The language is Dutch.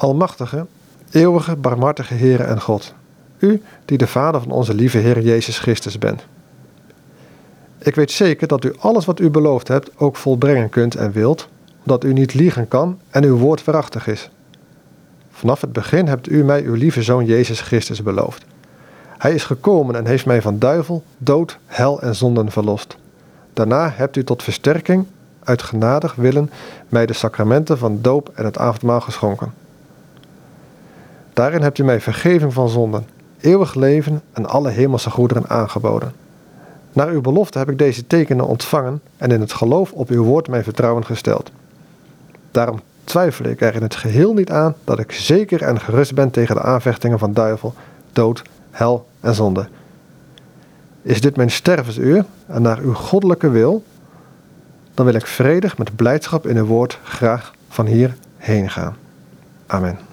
Almachtige, eeuwige, barmhartige Heere en God, U die de Vader van onze lieve Heer Jezus Christus bent. Ik weet zeker dat u alles wat u beloofd hebt ook volbrengen kunt en wilt, omdat u niet liegen kan en uw woord waarachtig is. Vanaf het begin hebt u mij uw lieve Zoon Jezus Christus beloofd. Hij is gekomen en heeft mij van duivel, dood, hel en zonden verlost. Daarna hebt u tot versterking, uit genadig willen, mij de sacramenten van doop en het avondmaal geschonken. Daarin hebt u mij vergeving van zonden, eeuwig leven en alle hemelse goederen aangeboden. Naar uw belofte heb ik deze tekenen ontvangen en in het geloof op uw woord mijn vertrouwen gesteld. Daarom twijfel ik er in het geheel niet aan dat ik zeker en gerust ben tegen de aanvechtingen van duivel, dood, hel en zonde. Is dit mijn stervensuur en naar uw goddelijke wil, dan wil ik vredig met blijdschap in uw woord graag van hier heen gaan. Amen.